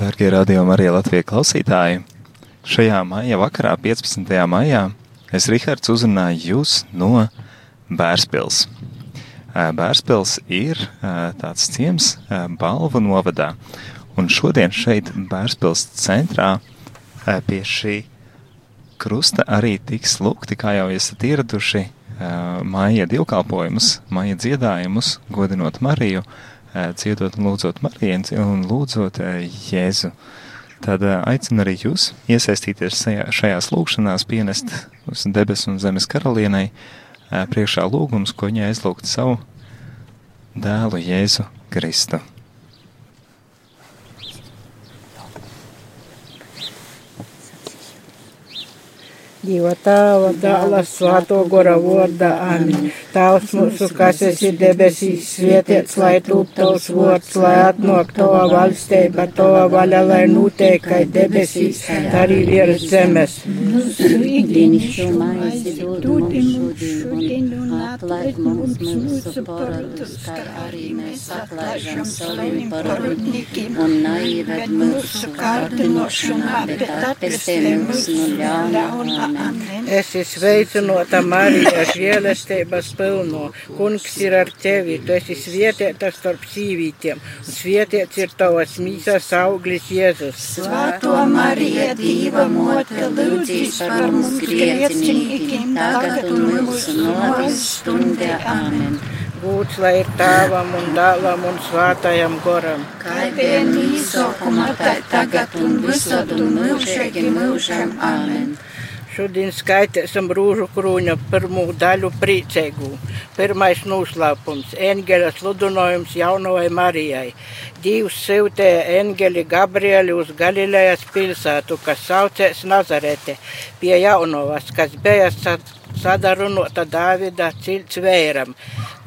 Darbie radījumi arī Latvijas klausītāji! Šajā maija vakarā, 15. maijā, es, Rihards, uzrunāju jūs no Bērspils. Bērspils ir tāds ciems Balvu novadā, un šodien šeit Bērspils centrā pie šī krusta arī tiks lūgti, kā jau esat ieraduši, maija divkalpojumus, maija dziedājumus, godinot Mariju, dziedot un lūdzot Mariju un lūdzot Jēzu. Tad aicinu arī jūs iesaistīties šajās lūkšanās, pienest uz debesu un zemes karalienei priekšā lūgums, ko viņa aizlūgt savu dēlu Jēzu Kristu. Dieva tēva, dēla, svāto gora vārdā, amen. Tēvs mūsu, kas esi debesīs, svētīts, lai tūp tavs vārds, lai atnāk tava valstība, tava vaļa, lai notiek, kā debesīs, arī virs zemes. Mūsu un mums mūsu mūsu kārdinošanā, bet atpestē mūs no ļauna. Amen. Es esmu sveicinota Marija, žēlestības pilno. Kungs ir ar tevi, tu esi svietietā starp sīvītiem, un svietiets ir tavas mīsas auglis Jēzus. Svēto Marija, Dieva mote, lūdzīs par mums griecinīkiem, tagad un mūsu novis stundē. Amen. Būts, lai ir tēvam un dēlam un svātajam goram. Kā vien īsākumā, tā tagad un visad un mūžīgi mūžam. Amen. Šodien skaitēsim rūžu krūņa pirmo daļu priecīgu. Pirmais noslēpums - eņģeļa sludinājums jaunajai Marijai. Dievs sūtīja eņģeli Gabrieli uz Galilejas pilsētu, kas saucēs Nazarete, pie jaunavas, kas bija sadarunota Dāvida cilts vēram,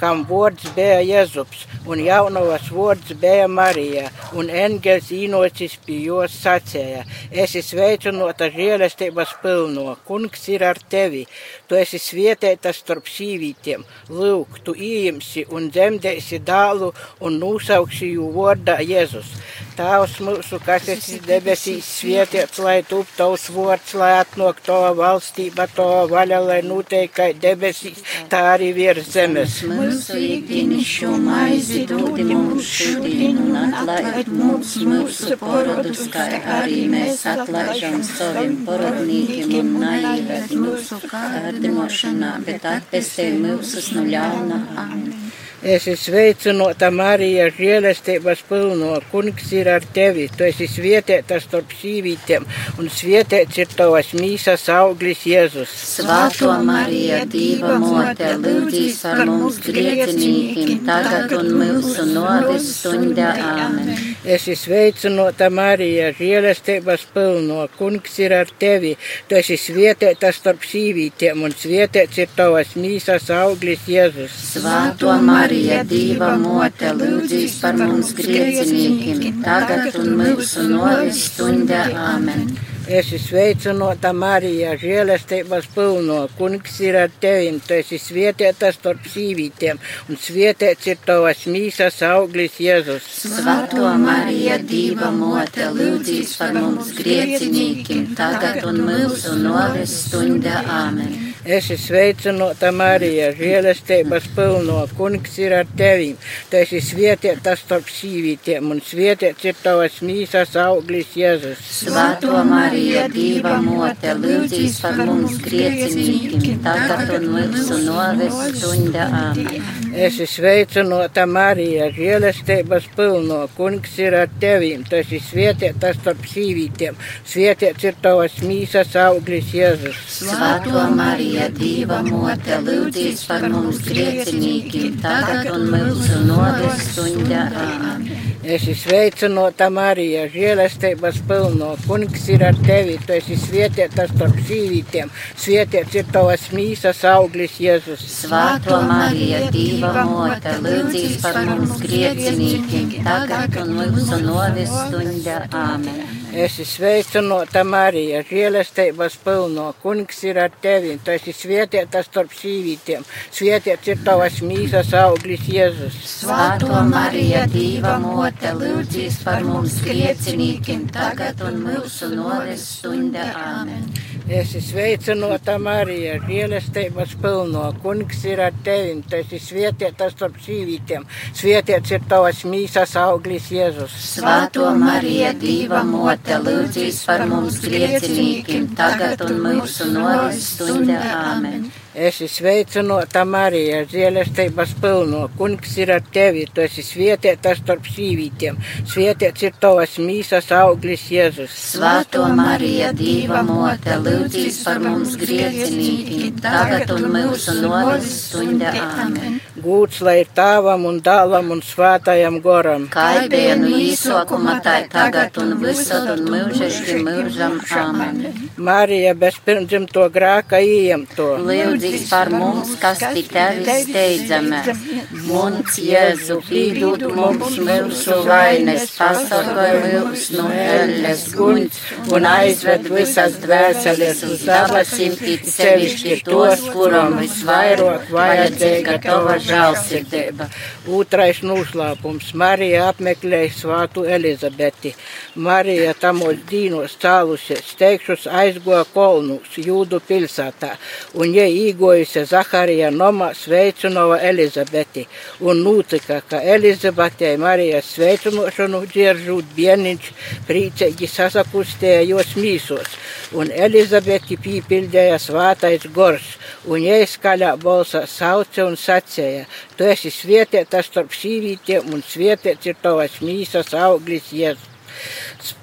kam vārds bija Jēzus, un jaunavas vārds bija Marija, un eņģelis īnocis pie jos sacēja, esi sveicinota žēlestības pilno, kungs ir ar tevi, tu esi svietēta starp sīvītiem, lūk, tu ījimsi un dzemdēsi dālu un nosauksi jū vārdā Jēzus. Tēvs mūsu, kas esi debesīs, svietiet, lai tup tavs vārds, lai atnāk tava valstība, tava vaļa, lai notiek kā debesīs, tā arī virs zemes. Mūsu ikdienišķo maizi dod mums šodien un atlaid mums mūsu porodus, kā arī mēs atlaižam saviem porodnīkiem un naivēt mūsu kārdinošanā, bet atpestē mūsus no ļauna. Amen. Es esmu sveicinota Marija, žēlestības pilno, kungs ir ar tevi. Tu esi svietēta starp sīvītiem, un svietēts ir tavas mīsas auglis Jēzus. Svētā Marija, Dieva mote, lūdzīs par mums griecinīkiem, tagad un mūsu novis stundā. Āmen. Es esmu sveicinota Marija, žēlestības pilno, kungs ir ar tevi. Tu esi svietēta starp sīvītiem, un svietēts ir tavas mīsas auglis Jēzus. Svētā Marija. Marija, Dieva mote, lūdzīs par mums griecinīkiem, tagad un mūsu novis stundā. Āmen. Es esmu sveicinota Marija, žēlestības pilno, kungs ir ar tevim, tu esi svietietā starp sīvītiem, un svietiets ir tavas mīsas auglis Jēzus. Svētā Marija, Dieva mote, lūdzīs par mums griecinīkiem, tagad un mūsu novis stundā. Āmen. Es esmu sveicinota Marija, žēlestības pilno, kungs ir ar tevim, tu esi svietietā starp sīvītiem, un svietiets ir tavas mīsas auglis Jēzus. Svētā Marija, Dieva mote, lūdzīs par mums griecinīkiem, tagad un mūsu novis stundā. Āmen. Es esmu sveicinota Marija, žēlestības pilno, kungs ir ar tevim, tu esi svietietā starp sīvītiem, svietiets ir tavas mīsas auglis Jēzus. Svētā Marija, Dieva mote, lūdzīs par mums griecinīkiem, tagad un mūsu novis stundā. Es esmu sveicinota Marija, žēlestības pilno, kungs ir ar tevi, tu esi svietietā starp sīvītiem, svietiets ir tavas mīsas auglis Jēzus. Svētā Marija, Dieva mote, lūdzīs par mums griecinīkiem, tagad un mūsu novis stundā. Āmen. Es esmu sveicinota Marija, žēlestības pilno, kungs ir ar tevi, tu esi svietietā starp sīvītiem, svietiets ir tavas mīsas auglis Jēzus. Svētā Marija, Dieva mote, lūdzīs par mums griecinīkiem, tagad un mūsu noves stunda. Āmen. Es esmu sveicināta Marija, žēlestības pilno. Kungs ir ar tevi, tu esi svētītas starp sīvītiem. Svētīts ir tavas mīsas auglis Jēzus. Svēto Mariju, Dieva mote, lūdzīs par mums griecinīkiem, tagad un mūsu noves stunda. Āmen. Es esmu sveicināta Marija, žēlestības pilno. Kungs ir ar tevi, tu esi svētītas starp sīvītiem. Svētīts ir tavas mīsas auglis Jēzus. Svēto Mariju, Dieva mote, lūdzīs par mums griecinīkiem, tagad un mūsu noves stunda. Āmen. Gūts lai ir tāvam un dālam un svētajam goram. Kā bija no īsokuma, tā ir tagad un visur un mūžīgi mūžam. Āmen. Marija bezpirmdzimto grāka ījemto. Lūdzīs par mums, kas pie tevis steidzamies. Mums, Jēzu, pīdūt mums mūsu vainas, pasargāj mūs no ēles guņas un aizved visas dvēseles uz dabasīm, it sevišķi tos, kuram visvairāk vajadzīga tava žēlsirdība. Otrais noslēpums. Marija apmeklēja svātu Elizabeti. Marija tamos dīnos cēlusies, steigšus aizgoja kolnus Jūdu pilsētā, un ja īgojusi Zaharija nomā sveicinova Elizabeti, un notika, ka Elizabetei Marijas sveicinošanu dzieržūt bieniņš prīcīgi sasakustēja jos mīsos, un Elizabeti pīpildēja svātais gors, un jai skaļā balsā sauca un sacēja, tu esi svietietā starp sīvītiem, un svietiets ir tavas mīsas auglis Jēzus.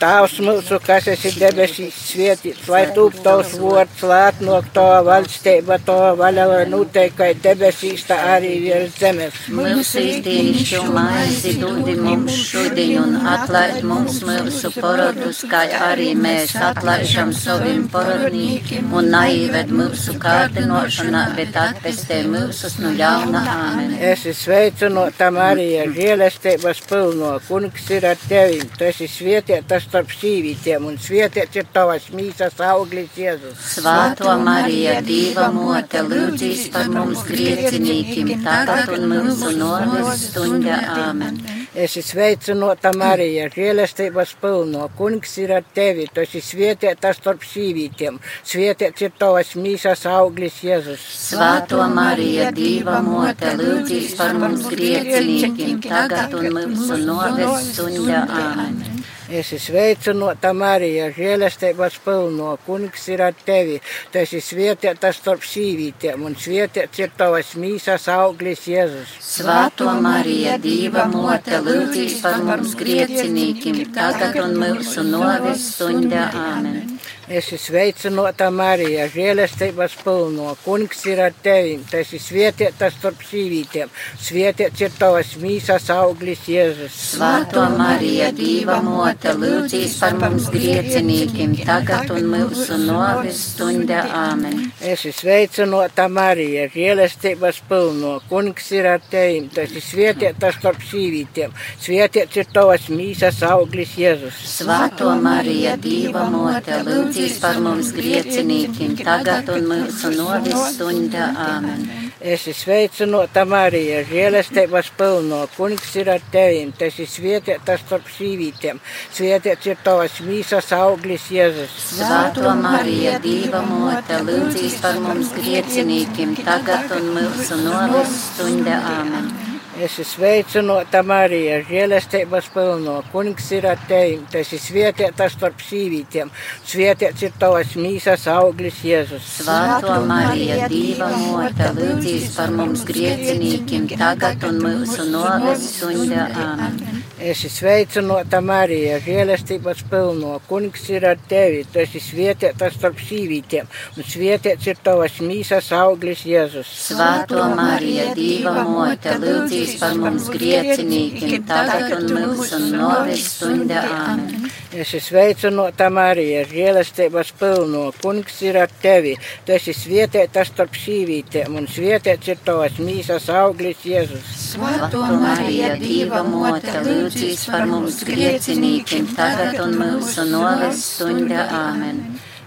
Tavs mūsu, kas esi debesīs svētīts, lai tūp tavs vārds, lēt no tava valstība, tava vaļa, lai noteikai debesīs, tā arī virs zemes. Mūsu īstīšu maizi dodi mums šodien un atlaid mums mūsu porodus, kā arī mēs atlaižam saviem porodnīkiem un naived mūsu kārdinošanā, bet atpestē mūsus no ļauna āmen. Es esmu sveicinota Marija, žēlestības pilno, kungs ir ar tevi, tu esi svētīta starp sīvītiem, un svētīts ir tavas mīsas auglis Jēzus. Svāto Mariju, Dieva mote, lūdzīs par mums griecinīkiem, tagad un mūsu novis stunda. Āmen. Es esmu sveicinota Marija, žēlestības pilno, kungs ir ar tevi, tu esi svētīta starp sīvītiem, svētīts ir tavas mīsas auglis Jēzus. Svāto Mariju, Dieva mote, lūdzīs par mums griecinīkiem, tagad un mūsu novis stunda. Āmen. Es esmu sveicinota Marija, žēlestības pilno, kungs ir ar tevi, tu esi svētīta starp sīvītiem, un svētīts ir tavas mīsas auglis Jēzus. Svāto Mariju, Dieva mote, lūdzīs par mums griecinīkiem, tagad un mūsu novis stunda. Āmen. Es esmu sveicinota Marija, žēlestības pilno, kungs ir ar tevi, tu esi svētīta starp sīvītiem, svētīts ir tavas mīsas auglis Jēzus. Svāto Mariju, Dieva mote, lūdzīs par mums griecinīkiem, tagad un mūsu novis stunda. Āmen. Es esmu sveicinota Marija, žēlestības pilno, kungs ir ar tevi, tu esi svētīta starp sīvītiem, svētīts ir tavas mīsas auglis Jēzus. Svāto Mariju, Dieva mote, lūdzīs par mums griecinīkiem, tagad un mūsu novis stunda. Āmen. Es esmu sveicinota Marija, žēlestības pilno, kungs ir ar tevi, tu esi svētīta starp sīvītiem, svētīts ir tavas mīsas auglis Jēzus. Svāto Mariju, Dieva mote, lūdzīs par mums griecinīkiem, tagad un mūsu novis stunda. Āmen. Es esmu sveicinota Marija, žēlestības pilno, kungs ir ar tevi, tu esi svētīta starp sīvītiem, svētīts ir tavas mīsas auglis Jēzus. Svāto Mariju, Dieva mote, lūdzīs par mums griecinīkiem, tagad un mūsu novis. Āmen. Es esmu sveicinota Marija, žēlestības pilno, kungs ir ar tevi, tu esi svētīta starp sīvītiem, un svētīts ir tavas mīsas auglis Jēzus. Svāto Mariju, Dieva mote, lūdzīs par mums griecinīkiem, tagad un mūsu novis stunda. Āmen. Es esmu sveicinota Marija, žēlestības pilno, kungs ir ar tevi, tu esi svētīta starp sīvītiem, un svētīts ir tavas mīsas auglis Jēzus. Svāto Mariju, Dieva mote, lūdzīs par mums griecinīkiem, tagad un mūsu novis stunda. Āmen.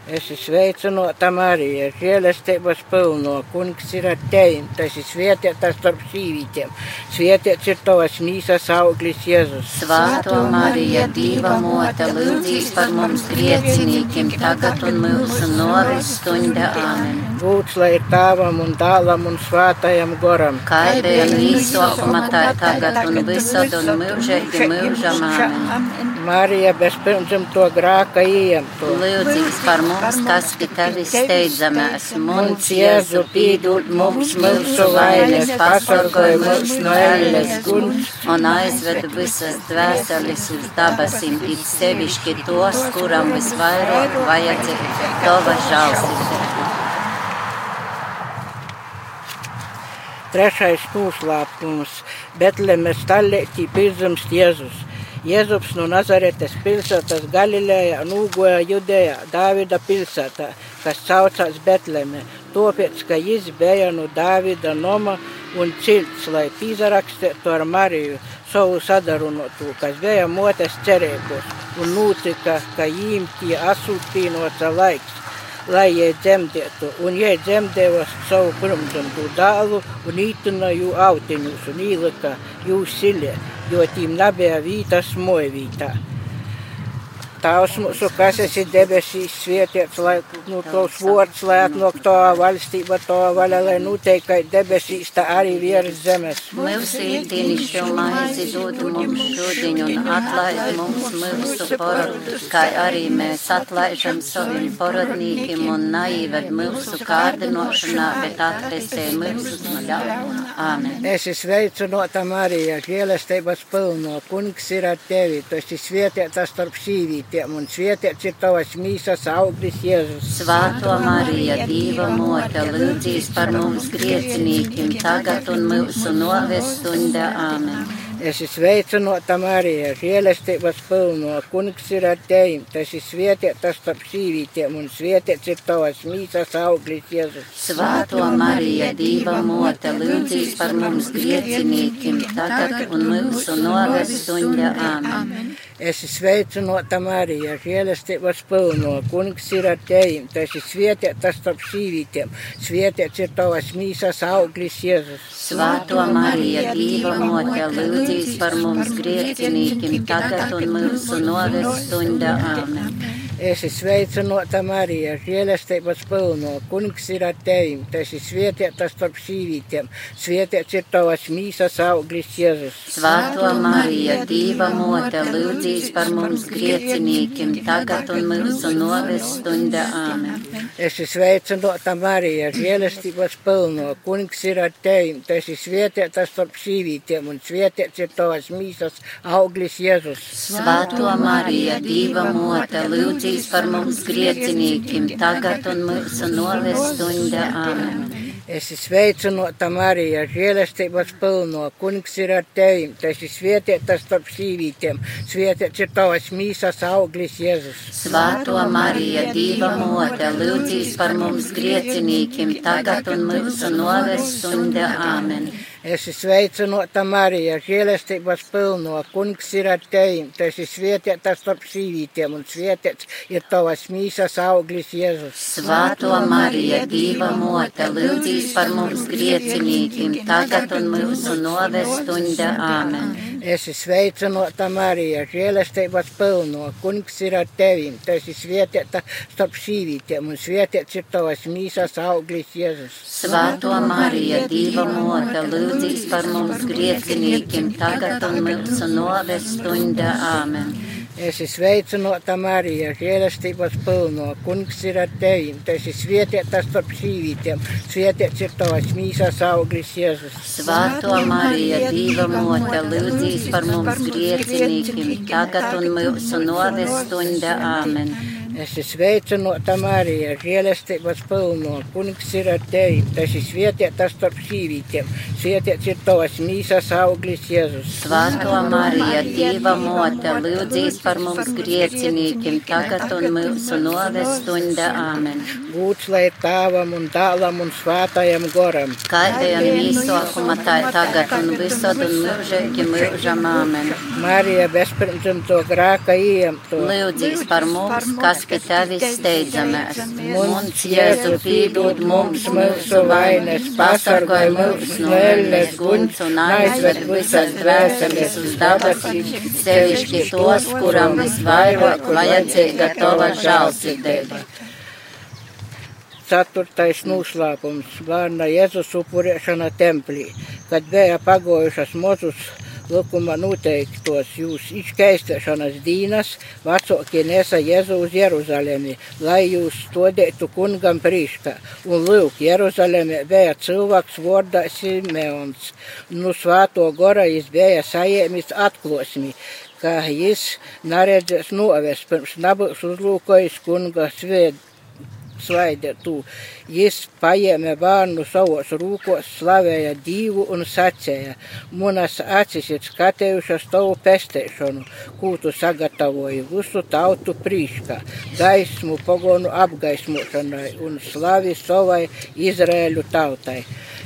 Es esmu sveicinota Marija, žēlestības pilno, kungs ir ar tevi, tas ir svētītas starp sīvītiem, svētīts ir tavas mīsas auglis Jēzus. Svētā Marija, Dieva mote, lūdzīs par mums griecinīkiem, tagad un mūsu noris stunda. Āmen. Lūdz, lai ir tāvam un dālam un svētajam goram. Kaidējam īsokuma tā tagad un visad un mūžīgi mūžam. Āmen. Marija bezpirmdzim to grāka iemto. Lūdzīs par mums kas pie tevis steidzamies. Mums, Jēzu, pīdūt mums mūsu vainas, pasargāj mūs no ēles guns un aizved visas dvēseles uz dabasīm, it sevišķi tos, kuram visvairāk vajadzīga tava žālstība. Trešais noslēpums - Betlemes talētī pirmzemst Jēzus. Jēzus no Nazaretes pilsētas Galilejā nūgoja Judejā, Dāvida pilsētā, kas saucās Betleme, tāpēc, ka viņš bija no Dāvida noma un cilts, lai pīzarakstītu ar Mariju savu sadarunotu, kas bija motes cerībos, un notika, ka viņiem tie asūtīnota laiks lai jai dzemdētu, un jai dzemdēja savu pirmdzimtu dēlu un ītināju autiņus un īlika jūs silē jo tīm nebija vītas mojvītā. Tavs mūsu, kas esi debesīs, svētīts, lai nu, tos vārds, lai atnāk to valstība, to vaļa, lai noteikti, ka debesīs tā arī virs zemes. Mūsu īdienišķo maizi dod mums šodien un atlaid mums mūsu porodus, kā arī mēs atlaižam saviem porodnīkiem un naived mūsu kārdinošanā, bet atvestē mūsu no ļaunuma. Āmen. Es esmu sveicinota Marija, žēlestības pilno, kungs ir ar tevi, tu esi svētītas starp sīvīt svētītiem un svētīts ir tavas mīsas auglis Jēzus. Svētā Marija, Dieva mote, lūdzīs par mums griecinīkiem tagad un mūsu novestunda. Āmen. Es esmu sveicinota Marija, žēlestības pilno, kungs ir ar tevi, tas ir svētītas starp sīvītiem, un svētīts ir tavas mīsas auglis Jēzus. Svētā Marija, Dieva mote, lūdzīs par mums griecinīkiem, tagad un mūsu novestunda. Āmen. Es esmu sveicinota Marija, žēlestības pilno, kungs ir ar tevi, tas ir svētītas starp sīvītiem, svētīts ir tavas mīsas auglis Jēzus. Svētā Marija, Dieva mote, lūdzīs lūdzīs par mums griecinīkim tagad un mūsu novestunda. Āmen. Es esmu sveicinota Marija, žēlestības pilno, kungs ir ar tevi, tas ir svētītas starp sīvītiem, svētīts ir tavas mīsas auglis Jēzus. Svētā Marija, Dieva mote, lūdzīs par mums griecinīkim, tagad un mūsu novestunda. Āmen. Es esmu sveicinota Marija, žēlestības pilno, kungs ir ar tevi, tas ir svētītas starp sīvītiem, un svētīts ir tavas mīsas auglis Jēzus. Svētā Marija, Dieva mote, lūdzīs lūdzīs par mums griecinīkim, tagad un mūsu novestunda. Āmen. Es sveicinota Marija, žēlestības pilno, kungs ir ar tevi, tas ir svētītas starp sīvītiem, svētīts ir tavas mīsas auglis Jēzus. Svētā Marija, Dieva mote, lūdzīs par mums griecinīkim, tagad un mūsu novestunda. Āmen. Es esmu sveicinota Marija, žēlestības pilno, kungs ir ar tevi, tas ir svētītas starp sīvītiem, un svētīts ir tavas mīsas auglis Jēzus. Svētā Marija, Dieva mote, lūdzīs par mums griecinīkiem, tagad un mūsu novestunda. Āmen. Es esmu sveicinota Marija, žēlestības pilno, kungs ir ar tevi, tas ir svētītas starp sīvītiem, un svētīts ir tavas mīsas auglis Jēzus. Svētā Marija, Dieva mote, lūdzīs par mums griecinīkiem tagad un mūsu novestunda. Āmen. Es esmu sveicinota Marija, žēlastības pilno, kungs ir ar tevi, tas ir svētītas starp sīvītiem, svētīts ir tavas mīsas auglis Jēzus. Svētā Marija, Dieva mote, lūdzīs par mums griecinīkiem tagad un mūsu novestunda. Āmen. Es esmu sveicinota Marija, žēlestības pilno, kungs ir ar tevi, tas ir svētītas starp sīvītiem, svētīts ir tavas mīsas auglis Jēzus. Svētā Marija, Dieva mote, lūdzīs par mums griecinīkiem, tagad un mūsu novestunda. Āmen. Būts lai tāvam un dālam un svētajam goram. Kaidējam īsokuma tā tagad un visad un mūžīgi mūžam. Āmen. Marija bezpirmdzimto grāka iemto. Lūdzīs par mums, kas pie tevis steidzamies. Mums, Jēzu, pīdod mums mūsu vainas, pasargāj mūs no elles guns un aizved visas dvēseles uz dabasīm, sevišķi tos, kuram visvairāk vajadzīga tava žālsirdība. Ceturtais noslēpums - bērna Jēzus upurēšana templī, kad bija pagojušas mozus likuma noteiktos jūs izskaistēšanas dīnas, vecākie nesa Jēzu uz Jeruzalemi, lai jūs stodētu kungam prīškā. Un lūk, Jeruzalemē bija cilvēks vārdā Simeons. Nu svāto gora jis bija sajēmis atklosmi, ka jis neredzēs novest, pirms nebūs uzlūkojis kunga svētdienu svaidētu. Jis paēma bērnu savos rūkos, slavēja Dievu un sacīja: Manas acis ir skatējušas tavu pestēšanu, ko tu sagatavoji visu tautu prīškā, gaismu pagonu apgaismošanai un slavi savai Izraēļu tautai.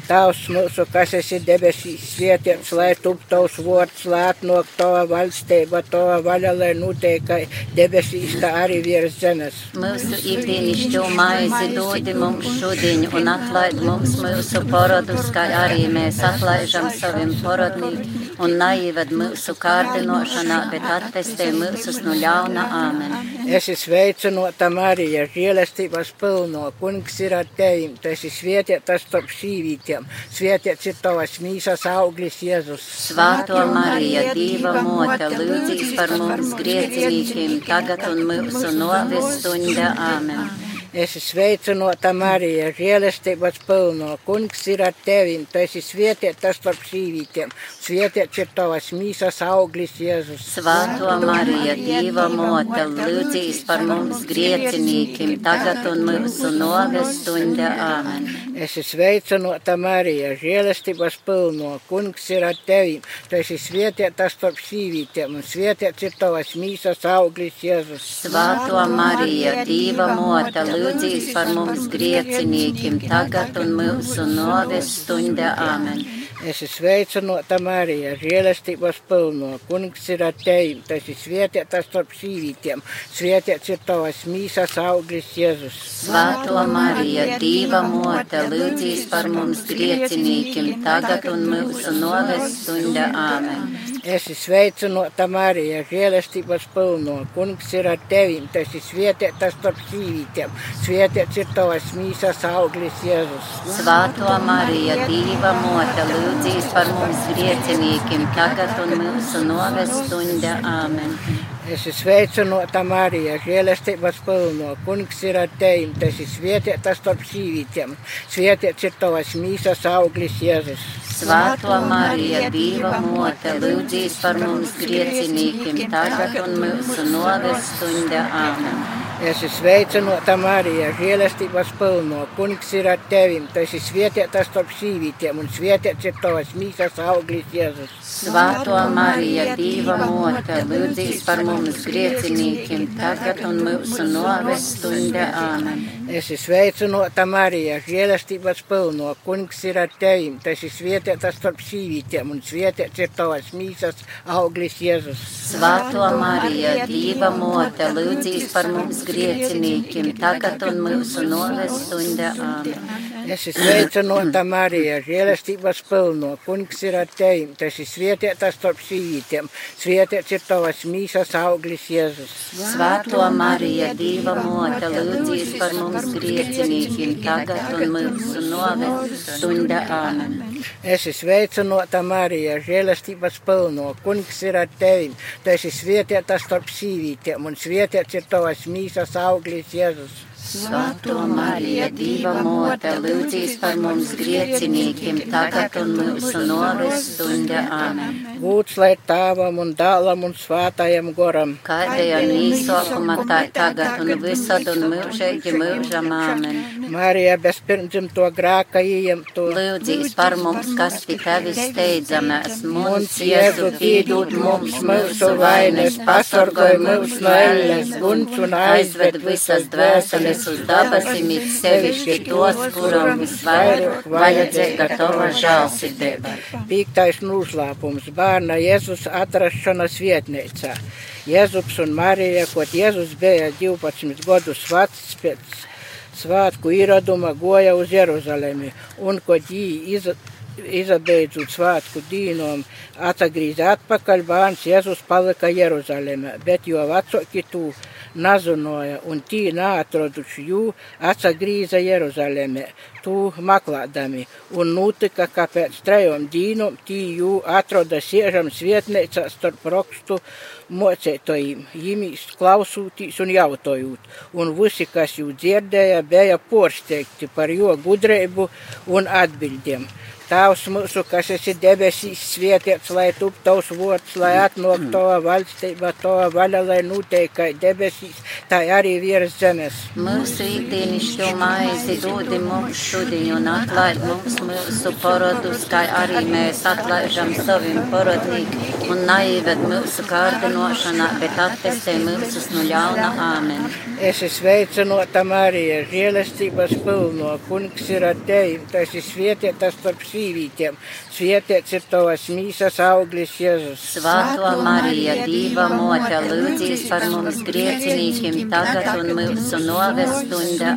Tavs mūsu, kas esi debesīs, svētīts, lai tup tavs vārds, lai atnāk tava valstība, tava vaļa, lai noteikai debesīs, tā arī virs zemes. Mūsu ikdienišķo maizi dodi mums šodien un atlaid mums mūsu porodus, kā arī mēs atlaižam saviem porodnīkiem un naivad mūsu kārdinošanā, bet attestē mūsus no ļauna āmen. Es esmu sveicinota Marija, žēlestības pilno, kungs ir ar tevim, tu esi svētītas starp sīvītiem, svētīts ir tavas mīsas auglis Jēzus. Svāto Marija, Dieva mote, lūdzīs par mums griecinīkiem, tagad un mūsu novis stunda āmen. Es esmu sveicinota Marija, žēlestības pilno. Kungs ir ar tevi, tu esi svētītas starp sīvītiem. Svētīts ir tavas mīsas auglis Jēzus. Svāto Marija, Dieva mote, lūdzīs par mums griecinīkiem, tagad un mūsu novis stunda āmen. Es esmu sveicinota Marija, žēlestības pilno. Kungs ir ar tevi, tu esi svētītas starp sīvītiem. Svētīts ir tavas mīsas auglis Jēzus. Svāto Marija, Dieva mote, lūdzīs par mums griecinīkiem, tagad un mūsu novis stunda āmen. Es esmu sveicinota Marija, žēlestības pilno. Kungs ir ar tevi, tu esi svētītas starp sīvītiem. Svētīts ir tavas mīsas auglis Jēzus. Svāto Marija, Dieva mote, lūdzīs par mums griecinīkiem, tagad un mūsu novis stunda āmen. Es esmu sveicinota Marija, žēlestības pilno. Kungs ir ar tevi, tu esi svētītas starp sīvītiem. Svētīts ir tavas mīsas auglis Jēzus. Svāto Marija, Dieva mote, lūdzīs par mums griecinīkiem, tagad un mūsu novis stunda āmen. Es esmu sveicinota Marija, žēlestības pilno. Kungs ir ar tevi, tu esi svētītas starp sīvītiem. Svētīts ir tavas mīsas auglis Jēzus. Svāto Marija, Dieva mote, lūdzīs par mums griecinīkiem, tagad un mūsu novis stunda āmen. Es sveicinota Marija, žēlestības pilno. Kungs ir ar tevi, tu esi svētītas starp sīvītiem, un svētīts ir tavas mīsas auglis Jēzus. Svāto Marija, Dieva mote, lūdzīs par mums griecinīkiem, tagad un mūsu novis stunda āmen. Es esmu sveicinota Marija, žēlestības pilno. Kungs ir ar tevi, tu esi svētītas starp sīvītiem, un svētīts ir tavas mīsas auglis Jēzus. Svāto Marija, Dieva mote, lūdzīs par mums griecinīkiem, tagad un mūsu novis stunda āmen. Es esmu sveicinota Marija, žēlestības pilno. Kungs ir ar tevi, tu esi svētītas starp sīvītiem. Svētīts ir tavas mīsas auglis Jēzus. Svāto Marija, Dieva mote, lūdzīs par mums griecinīkiem, tagad un mūsu novis stunda āmen. Es esmu sveicinota Marija, žēlestības pilno. Kungs ir ar tevi, tu esi svētītas starp sīvītiem, un svētīts ir tavas mīsas auglis Jēzus. Svāto Marija, Dieva mote, lūdzīs par mums griecinīkiem, tagad un mūsu novis stunda āmen. Būts lai tāvam un dālam un svātajam goram. Kādēļ un īsākuma tā tagad un visad un mūžīgi mūžam āmen. Marija bezpirmdzimto grāka ieņemto. Lūdzīs par mums, kas pie tevis steidzamies. Mums, Jēzu, piedod mums mūsu vainas, pasargāj mūs no elles, guns un aizved visas dvēseles ceļas uz dabasīm, it sevišķi tos, kuram visvairāk vajadzīga tava žēlsirdība. Pīktais noslēpums bērna Jēzus atrašanās vietnīcā. Jēzus un Marija, kad Jēzus bija 12 gadus vecs pēc svētku ieraduma, goja uz Jeruzalemi, un kad jī iza, izabeidzot svētku dīnom, atgriezīja atpakaļ, bērns Jēzus palika Jeruzalemē, bet jo vecāki tu nazinoja, un tī neatraduši jū, atgriezīja Jeruzalemē, tu meklēdami, un notika, ka pēc trejām dīnām tī jū atrada siežams vietnēcā starp rakstu mocētojiem, jimīs klausūtīs un jautājot, un visi, kas jū dzirdēja, bija porsteigti par jo gudrību un atbildiem. Tēvs mūsu, kas esi debesīs, svētīts, lai tup tavs vārds, lai atnāk tava valstība, tava vaļa, lai notiek kā debesīs, tā arī virs zemes. Mūsu ikdienišķo maizi dodi mums šodien un atlaid mums mūsu parodus, kā arī mēs atlaižam saviem parodnīkiem un naived mūsu kārdinošanā, bet atpestē mūsus no ļauna āmen. Es esmu sveicinota Marija, žēlestības pilno, kungs ir ar tevi, tas ir svētītas starp sīvītiem, svētīts ir tavas mīsas auglis Jēzus. Svētā Marija, Dieva mote, lūdzīs par mums griecinīkiem tagad un mūsu novestunda.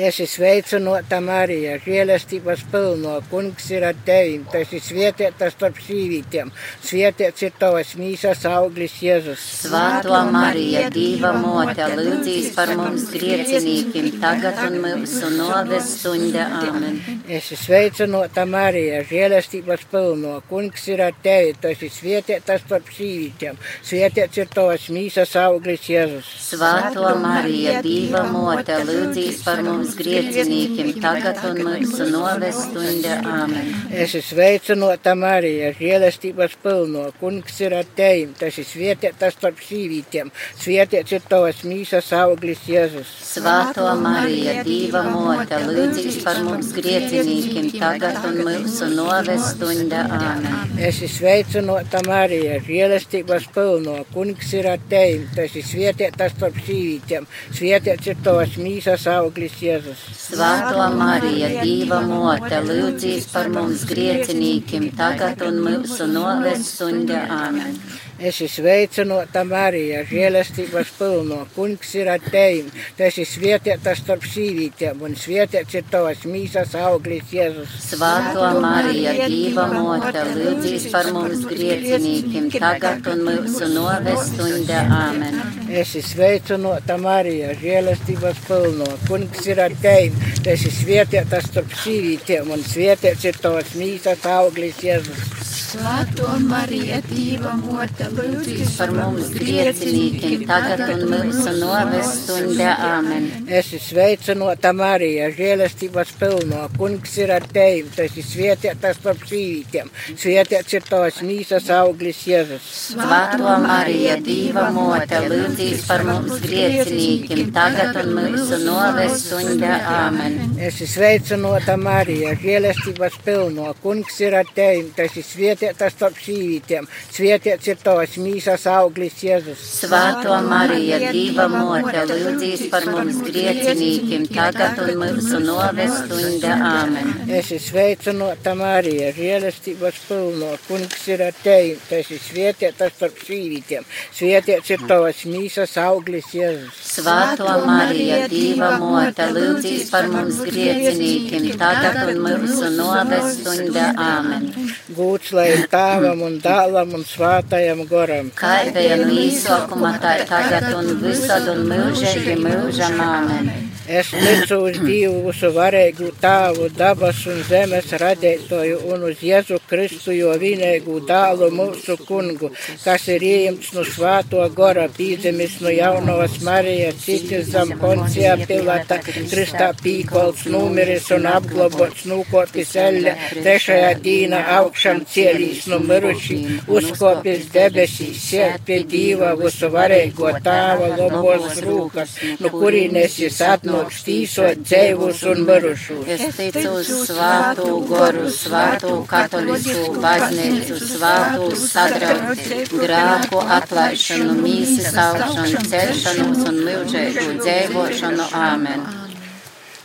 Es esmu sveicinota Marija, žēlestības pilno, kungs ir ar tevi, tas ir svētītas starp sīvītiem, svētīts ir tavas mīsas auglis Jēzus. Svētā Marija, Dieva mote, lūdzīs par mums griecinīkiem tagad un mūsu novestunda āmen. Es esmu sveicinota Marija, žēlestības pilno, kungs ir ar tevi, tas ir svētītas starp sīvītiem, svētīts ir tavas mīsas auglis Jēzus. Svētā Marija, Dieva mote, lūdzīs par mums griecinīkiem tagad un mūsu novestunda āmen. Es esmu sveicinota Marija, žēlestības pilno, kungs ir ar tevi, tas ir svētītas starp sīvītiem, svētīts ir tavas mīsas auglis Jēzus. Svētā Marija, Dieva mote, lūdzīs par mums griecinīkiem tagad un mūsu novestunda āmen. Es esmu sveicinota Marija, žēlestības pilno, kungs ir ar tevi, tas ir svētītas starp sīvītiem, svētīts ir tavas mīsas auglis Jēzus. Svētā Marija, Dieva mote, lūdzīs par mums griecinīkiem tagad un mūsu novestunda āmen. Es esmu sveicinota Marija, žēlestības pilno, kungs ir ar tevi, tas ir svētītas starp sīvītiem, un svētīts ir tavas mīsas auglis Jēzus. Svētā Marija, Dieva mote, lūdzīs par mums griecinīkiem tagad un mūsu novestunda āmen. Es esmu sveicinota Marija, žēlestības pilno, kungs ir ar tevi, tas ir svētītas starp sīvītiem, un svētīts ir tavas mīsas auglis Jēzus. Svētā Marija, Dieva mote, lūdzīs Par mums griecinīkiem tagad un mūsu novestunda āmen. Es esmu sveicinota Marija, žēlestības pilno, kungs ir ar tevi, tas ir svētītas starp sīvītiem, svētīts ir tavas mīsas auglis Jēzus. Svētā Marija, Dieva mote, lūdzīs par mums griecinīkiem tagad un mūsu novestunda āmen. Es esmu sveicinota Marija, žēlestības pilno, kungs ir ar tevi, tas ir svētītas starp sīvītiem, svētīts ir tavas mīsas auglis Jēzus. Svētā Marija, Dieva mote, lūdzīs par mums griecinīkiem tagad un mūsu novestunda āmen. Es esmu sveicinota Marija, žēlestības pilno, kungs ir ar tevi, tas ir svētītas starp sīvītiem, svētīts ir tavas mīsas auglis Jēzus. Svētā Marija, Dieva mote, lūdzīs par mums griecinīkiem tagad un mūsu novestunda āmen. Gūts lai ir tāvam un dālam un svātajam goram. Kā bija no īsākuma, tā ir tagad un visad un mūžīgi mūžam āmen. Es ticu uz Dievu visu varēgu tāvu, dabas un zemes radētoju un uz Jēzu Kristu, jo vienīgu dālu mūsu kungu, kas ir ieņemts no svāto gora, pīzemis no jaunavas Marijas, citis zem poncijā pilata, Kristā pīkols, numeris un apglobots, nūkotis elle, trešajā dīna augšam cielīs no miruši, uzkopis debesīs, sēd pie Dieva visu varēgo tāva lobos rūkas, no kurienes jis atno tīsot dzēvus un mirušus. Es ticu uz svātu goru, svātu katolisku baznīcu, svātu sadraudzi, grāku atlaišanu, mīsas augšanu, celšanos un mūžēgu dzēvošanu. Āmen.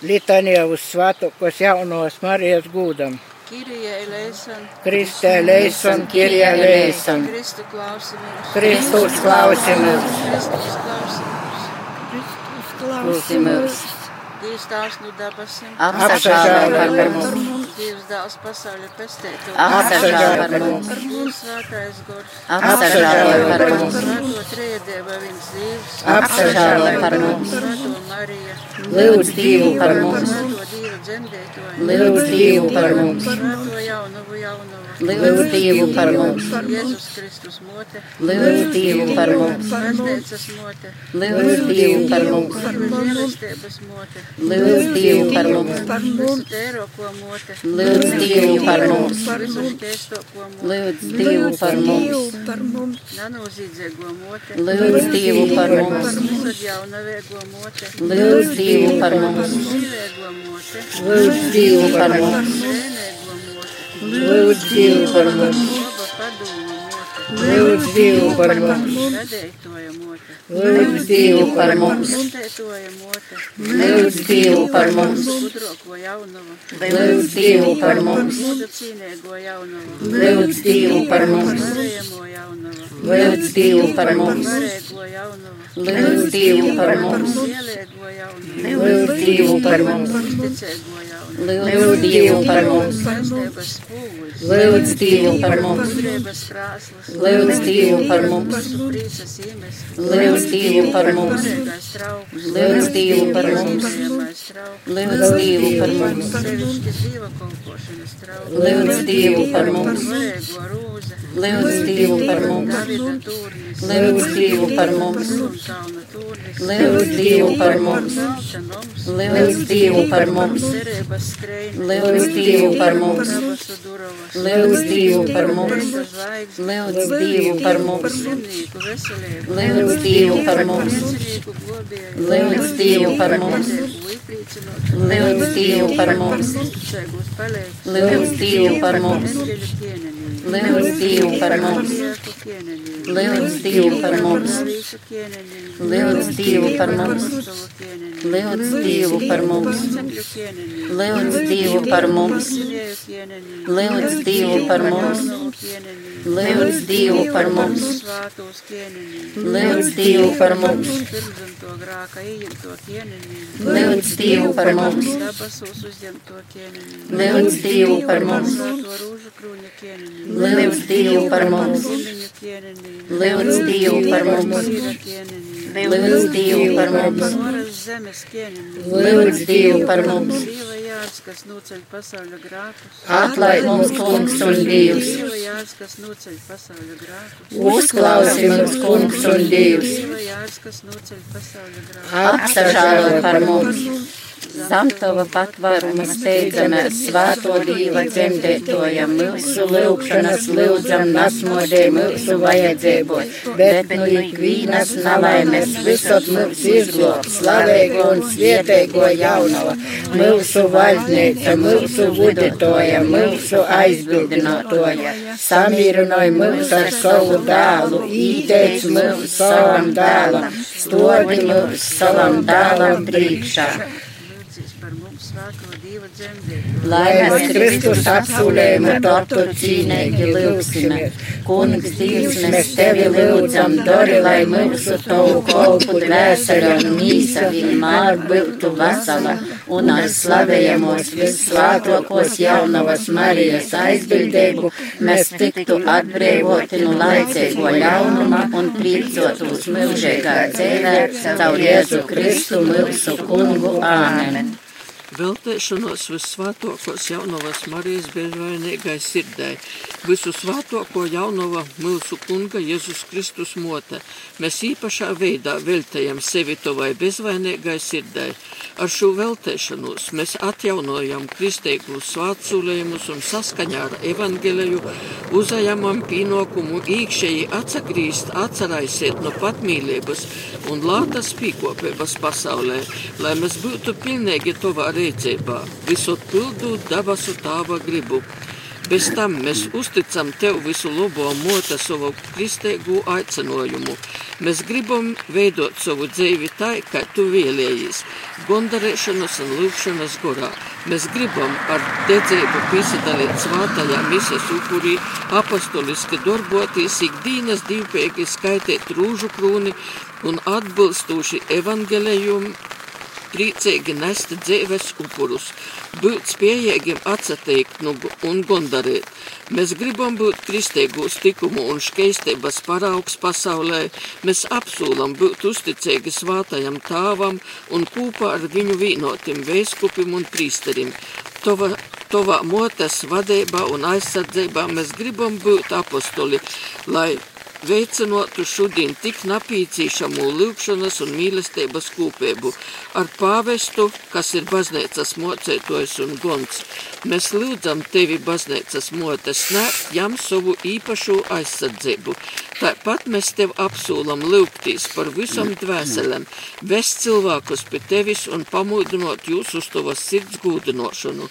Litanija uz svētokos jaunos Marijas gūdam. Kristē leison, Kirjā leison. Kristu klausamies, Kristus klausimies. Klausamies. Klausimies, Dievs tās no dabasim, apsažālē par mums, Dievs dāls pasauli pestēto, apsažālē par mums, Dievs svētais gors, apsažālē par mums, svēto triedēva viens Dievs, apsažālē par mums, svēto Marija, lūdz Dievu par mums, svēto Dieva dzemdētoju, lūdz Dievu par mums, svēto jaunavu jaunavu, lūdz Dievu par mums, Jēzus Kristus mote, lūdz Dievu par mums, lūdz Dievu par mums, lūdz Dievu par mums, lūdz Dievu par mums, lūdz Dievu par mums, lūdz Dievu par mums, lūdz Dievu par mums, lūdz Dievu par mums, brēnēgo mote, lūdz Dievu par mums, lūdz Dievu par mums, lūdz Dievu par mums, lūdz Dievu par mums, lūdz Dievu par mums, lūdz Dievu par mums, lūdz Dievu par mums, lūdz Dievu par mums, lūdz Dievu par mums, lūdz Dievu par mums, Dievu par mums, Dievu par mums, Dievu par mums, Dievu par mums, Dievu par mums, Dievu par mums, Dievu par mums, Dievu par mums, Kalna turnis, lūdz Dievu par mums, Zelta noms, lūdz Dievu par mums, lūdz Dievu par mums, lūdz Dievu par mums, lūdz Dievu par mums, lūdz Dievu par mums, lūdz Dievu par mums, lūdz Dievu par mums, lūdz Dievu par mums, lūdz Dievu par mums, lūdz Dievu par mums, lūdz Dievu par mums, lūdz Dievu par mums, lūdz Dievu par mums, Dievu par mums, lūdz Dievu par mums, lūdz Dievu par mums, lūdz Dievu par mums, lūdz Dievu par mums, lūdz Dievu par mums, lūdz Dievu par mums, lūdz Dievu par mums, lūdz Dievu par mums, jārs, kas noceļ pasauļa grākus, atlaid mums kungs un Dievs, jārs, kas noceļ pasauļa grākus, uzklausi mums kungs un Dievs, jārs, kas noceļ pasauļa grākus, apsažālo par mums. Zamtava patvēruma steidzamies, svāto dīva dzemdētoja, mūsu lūkšanas lūdzam nasmodē mūsu vajadzību, bet nu ikvīnas nalaimes visot mūs izglāb, slavēgo un svietēgo jaunava, mūsu valdnīca, mūsu vuditoja, mūsu aizbildinātoja, samīrinoja mūs ar savu dēlu, īteic mūs savam dēlam, stodi mūs savam dēlam priekšā. Lūdzīs par mums svēto Dieva dzemdēto, Lai mēs Kristus apsūlējumu tortu cīnīgi lūksimies. Kungs, Dievs, mēs tevi lūdzam, dori, lai mūsu tavu kolpu dvēseli un mīsa vienmēr būtu vesela un ar slavējamos visslātokos jaunavas Marijas aizbildību mēs tiktu atbrīvoti no laicīgo ļaunuma un priecātos mūžīgā dzīvē caur Jēzu Kristu mūsu kungu. Āmen! Veltēšanos visvētokos jaunavas Marijas bezvainīgai sirdē, visu svētoko jaunava mūsu kunga Jēzus Kristus mote. Mēs īpašā veidā veltējam sevi tovai bezvainīgai sirdē. Ar šo veltēšanos mēs atjaunojam kristīgus svētsulējumus un saskaņā ar evaņģēliju uzajamam pienākumu īkšēji atsagrīst, atcerēsiet no patmīlības un lātas pīkopības pasaulē, lai mēs būtu pilnīgi tovā rīcībā, visot pildūt dabasu tāva gribu. Bez tam mēs uzticam Tev visu labo mote savu kristīgu aicinājumu. Mēs gribam veidot savu dzīvi tā, kā Tu vēlējies, gondarēšanas un lūkšanas gorā. Mēs gribam ar dedzību piesadalīt svātajā misijas upurī, apostoliski darboties, ikdienas divpēki skaitīt rūžu krūni un atbilstoši evangelējumu priecīgi nest dzīves upurus, būt spējīgiem atsateikt nu, un gondarēt. Mēs gribam būt kristīgos tikumu un škeistības paraugs pasaulē, mēs apsūlam būt uzticīgi svātajam tāvam un kūpā ar viņu vīnotim vēskupim un prīsterim. Tova, tovā motes vadībā un aizsardzībā mēs gribam būt apostoli, lai veicinotu šodien tik napīcīšamo lūkšanas un mīlestības kūpēbu ar pāvestu, kas ir baznīcas mocētojs un gons. Mēs lūdzam tevi, baznīcas motes, sniegt jam savu īpašo aizsardzību. Tāpat mēs tev apsūlam lūgtīs par visam dvēselēm, vest cilvēkus pie tevis un pamudinot jūs uz tavas sirds gūdinošanu.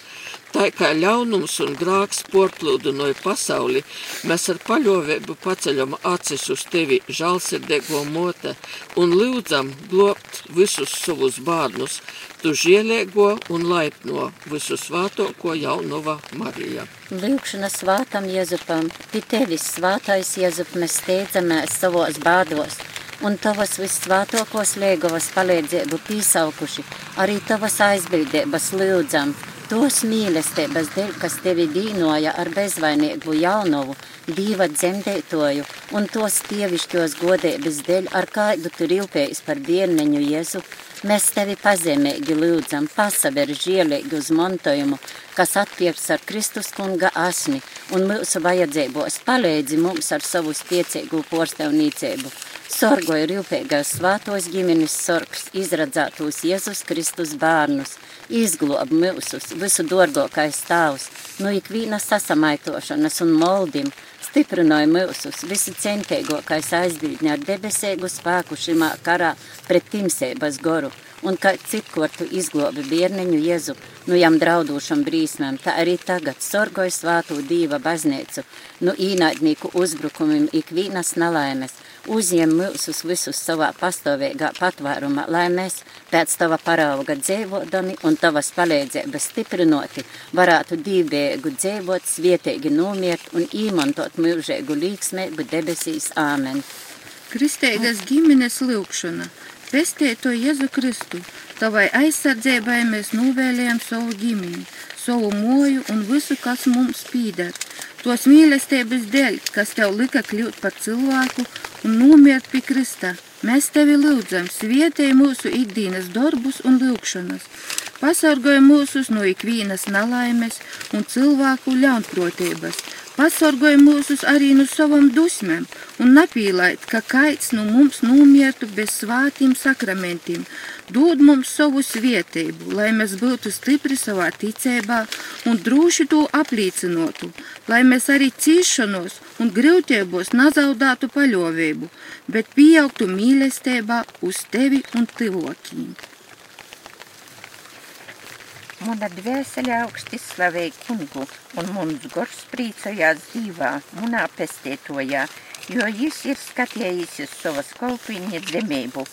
Tā kā ļaunums un grāks portlūdinoja pasauli, mēs ar paļovēbu paceļam acis uz tevi, žālsirdēgo mote, un lūdzam globt visus savus bērnus, tu žielēgo un laipno visu svātoko jaunova Marija. Lūkšana svātam Jēzupam, pie tevis svātais Jēzup, mēs steidzamies savos bādos, un tavas vissvātokos liegavas palīdzību pīsaukuši, arī tavas aizbildības lūdzam, tos mīlestības dēļ, kas tevi dīnoja ar bezvainīgu jaunovu, dīva dzemdētoju, un tos tievišķos godības dēļ, ar kādu tu rilpējis par bērneņu Jēzu, mēs tevi pazemīgi lūdzam, pasaver žielīgi uz montojumu, kas atpieps ar Kristus kunga asni, un mūsu vajadzībos palīdzi mums ar savu spiecīgu porstevnīcību. Sorgoja rūpīgās svātos ģimenes sorgs, izradzētos Jēzus Kristus bērnus, izglob mūsus, visu dorgokais stāvs, no ikvīna sasamaitošanas un moldim, stiprināja mūsus, visi centīgākais aizdīdņa ar debesēgu spēku šimā karā pret timsēbas goru. Un kā citkortu izglobi bierneņu Jezu, nu jam draudūšam brīsmēm, tā arī tagad sorgoja svātū dīva baznīcu, nu īnaidnīku uzbrukumim ikvīnas nelaimes, uzņem mūsus visus savā pastāvīgā patvērumā, lai mēs pēc tava parauga dzīvodami un tavas palīdzības stiprinoti varētu dībēgu dzīvot, svietīgi nomiert un īmantot mūžēgu līksmēgu debesīs. Āmen. Kristīgas ģimenes lūkšana – Pestēto Jēzu Kristu, tavai aizsardzībai mēs novēlējam savu ģimeni, savu moju un visu, kas mums pīdar. Tos mīlestības dēļ, kas tev lika kļūt par cilvēku un nomiert pie Krista, mēs tevi lūdzam, svietēji mūsu ikdienas darbus un lūkšanas, pasargoja mūsus no ikvienas nelaimes un cilvēku ļaunprotības, Pasargāja mūsus arī no savam dusmēm un nepīlait, ka kaits no mums nomiertu bez svātiem sakramentiem. Dod mums savu svietību, lai mēs būtu stipri savā ticībā un droši to apliecinotu, lai mēs arī cīšanos un grūtībos nazaudātu paļovību, bet pieaugtu mīlestībā uz tevi un tivokiem. Muna dvēsele augsti slavēja kungu, un mums gors priecājās dzīvā, munā pestētojā, jo jis ir skatījis uz savas kolpiņa dzemību.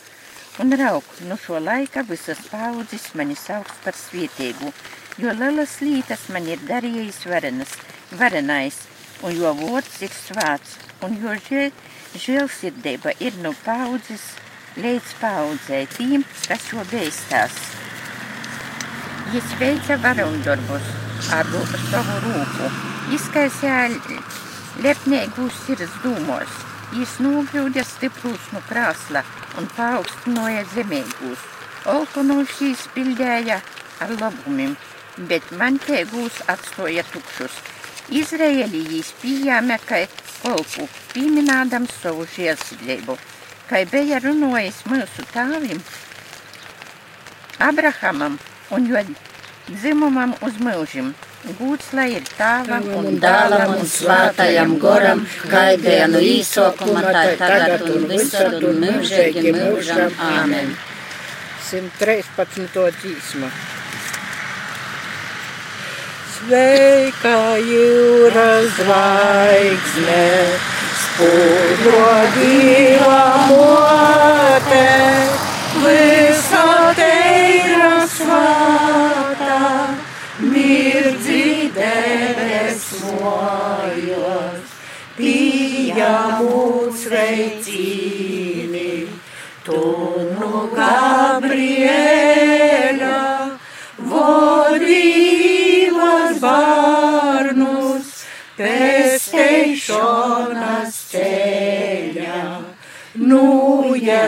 Un rauk, nu šo laika visas paudzes mani sauks par svietīgu, jo lielas lietas man ir darījis varenas, varenais, un jo vots ir svāts, un jo žēl, žēlsirdība ir no paudzes līdz paudzē tīm, kas šo beistās. Jis veica varoņdarbus ar savu rūku, izkaisīja lepnīgus sirds dūmos. Jis nogļūda stiprus no krāsla un paaugstināja zemīgus. Olku no šīs pildēja ar labumiem, bet man te gūs atstoja tukšus. Izraēlī jīs pieņēma, ka kolpu pieminādam savu žēlsirdību, kā bija runājis mūsu tāvim Abrahamam un jo dzimumam uz mūžim. Gūts lai ir tāvam un dālam un svātajam goram, gaidīja no īsokuma, tā tagad un visur un mūžīgi mūžam. Āmen. 113. dzīsma. Sveika jūras zvaigzne, spūdro dieva mote, visa teira svāta, mirdzi debes mojos, pieņemot sveicīni, tu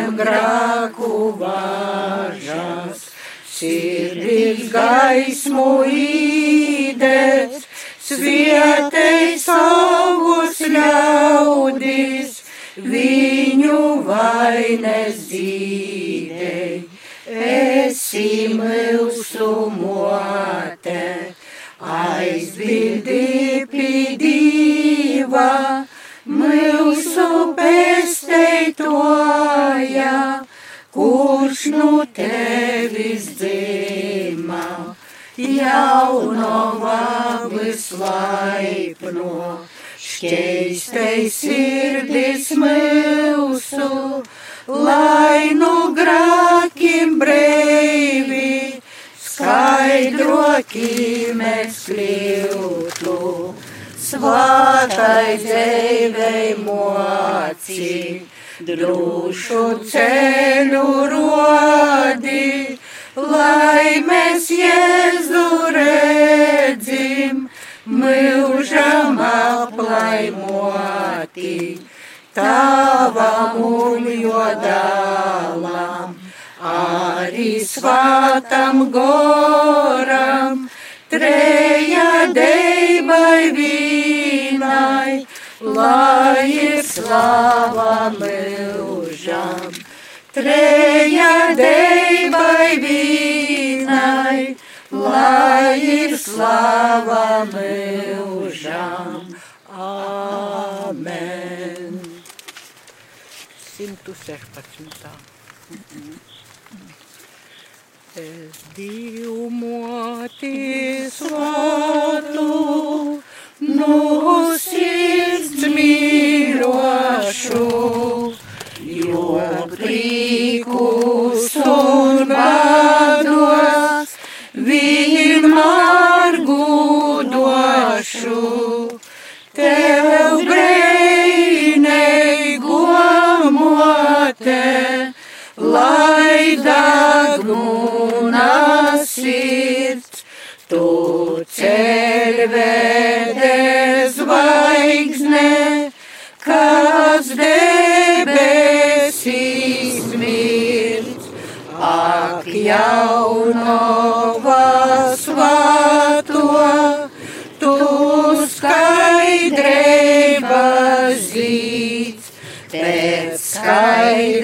nujem grāku vāžas, sirdīs gaismu īdēs, svietei savus ļaudis, viņu vainas dzīvei. Esi mūsu mote, aizbildi pīdīva, pesteitoja, kurš nu tevis dzīma, jaunova vislaipno, šķeistei sirdis mūsu, lai nu grākim breivi, skaidrokim mēs kļūtu, svātai dzīvei moci, drūšu ceļu rodi, lai mēs Jēzu redzim, mūžam aplaimoti tavam un jodālam, arī svātam goram, treja slava mūžam. Treja deibai vīnai, lai ir slava mūžam. Amen. 116. Es divu moti svatu, no sirds mīrošu, jo prīkus ak jaunova svāto, tu skaidrība zīts, pēc skaidrības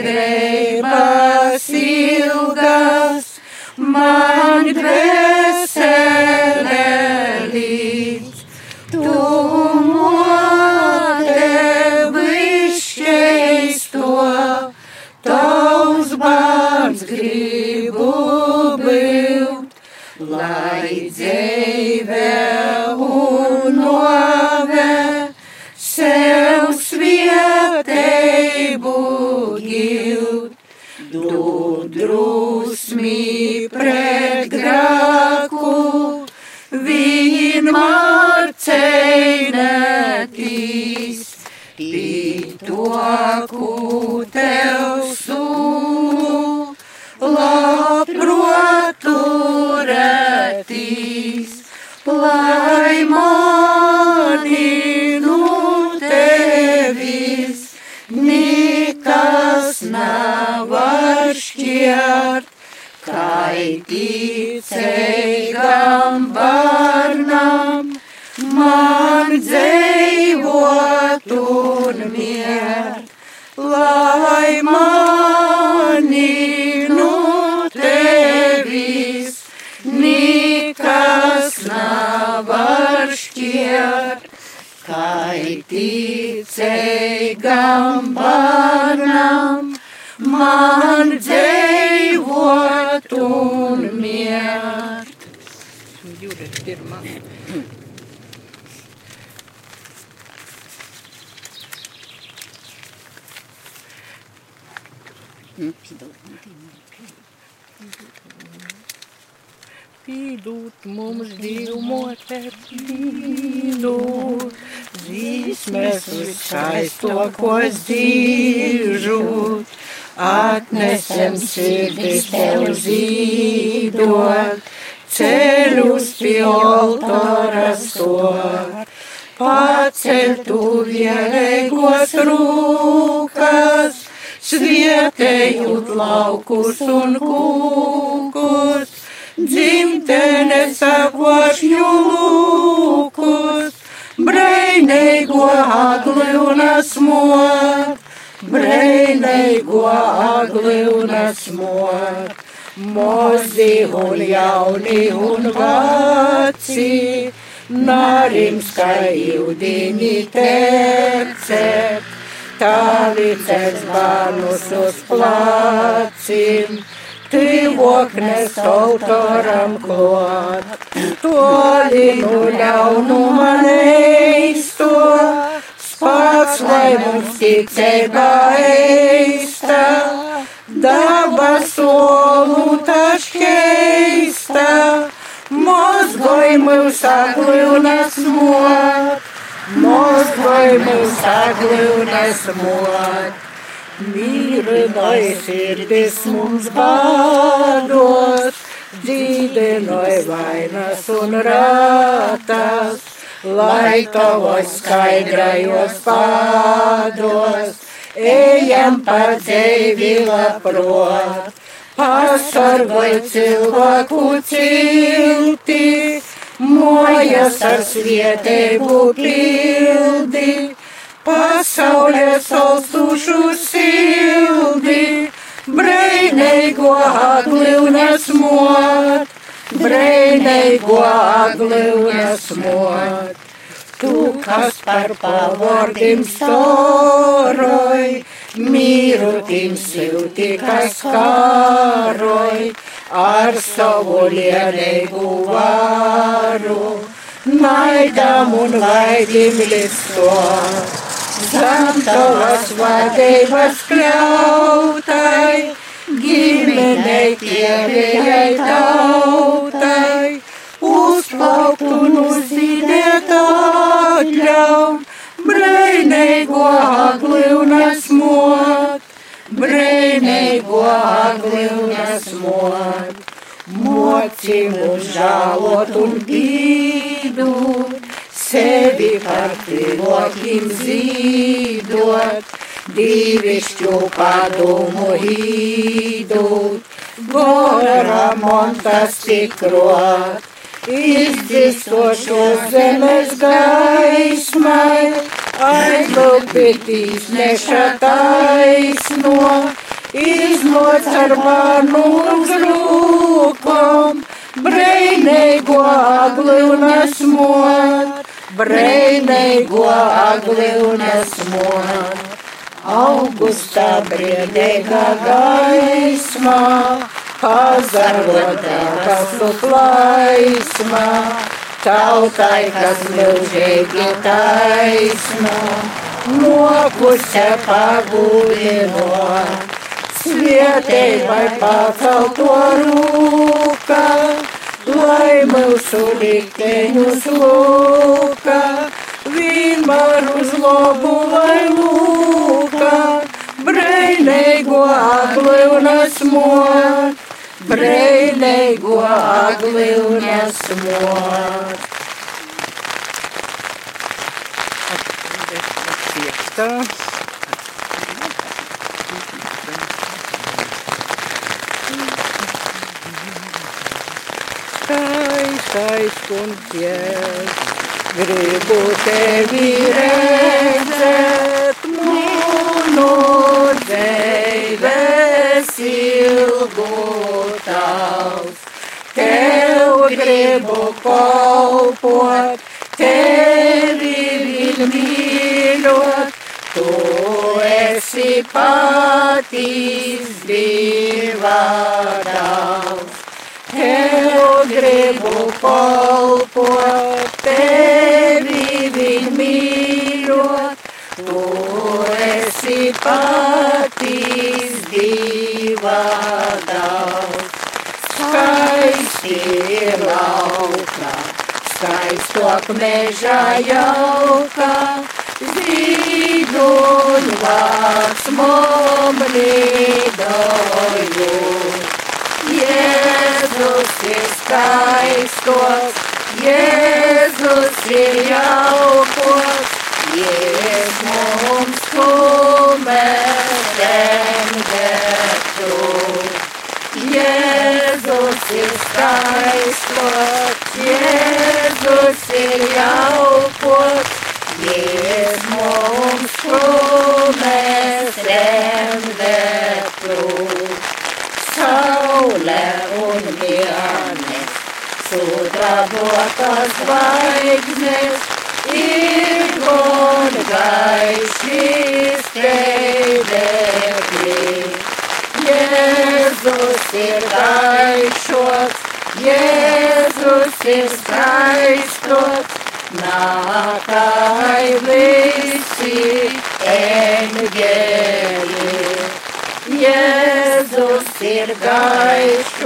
Pīdūt mums divmotē, pīdūt, zīsmēs viskaistokos dzīžūt, atnesem sirdis tev zīdot, ceļus pie altāra stot, paceļ tu vienīgos rūkas, svietējot laukus un kūkus, dzimtene sakvašņu lūkus, breinīgo agli un asmot, breinīgo agli un asmot, mozi un jauni un vaci, narims kā jūdini tercep tavi ceļš bērnus uz placim, tīvoknes autoram klāt, tolinu ļaunuma neisto, spāks, lai mums ticība eista, daba solu taškeista, mozgoj mūs aglūnas mot. Moskvai mūs aglūnas mot, mīrinoj sirdis mums bādos, dzīdenoj vainas un rātas, lai tavos skaidrajos pādos, ejam par dzīvi labprot, pasargoj cilvēku cilti, mojas ar svietēju pildi, pasaulē saustušu sildi, breinīgo agli un esmot, breinīgo agli un esmot. Tu, kas par pavordim storoj, mīru tim silti, kas kāroj, ar savu lielīgu varu, naidam un vaidim listo. Zem tavas vadības kļautai, ģimenei tievējai tautai, uzplaukt un uzzīdēt atļaun, breinīgo agli un esmot brīnīgo agli un esmot, moci mūs žālot un pīdūt, sevi par cilvēkiem zīdot, divišķu padomu hīdūt, gora montas tikrot, izdzistošos zemes gaismai, aizlūpītīs neša taisno, iznoc ar manu uz rūkom, breinīgo agli un esmot, breinīgo agli un esmot. Augustā briedīgā gaismā, pazarotā pasu plaismā, tautai, kas milzīgi taisno, nokuse pagūdino, svietēji pacelto rūka, lai mūsu likteņus lūka, vienmēr uz lobu lai lūka, breinīgo agli un esmot brīnīgo agli un esmot. Piektā. skaists un dzies. Gribu tevi redzēt, mūnu dzīves ilgu tavs. Tev gribu kalpot, tevi mīļot, tu esi patīs dievā tavs. Tev gribu kalpot, tevi mīļot, tu esi patīs divā daudz. Skaisti ir lauka, skaistok mežā jauka, zīduļu vārds mom lidojot. Jēzus ir skaistos, Jēzus ir jaukos, Jēzus mums kumēm detu. Jēzus ir skaistos, Jēzus ir jaukos, Jēzus mums kumēm detu saule un vienes, sudrabotas zvaigznes, ir un gaišs teidekļi. Jēzus ir gaišots, Jēzus ir skaistots, nākai visi eņģēļi. Jēzus ir gaišs,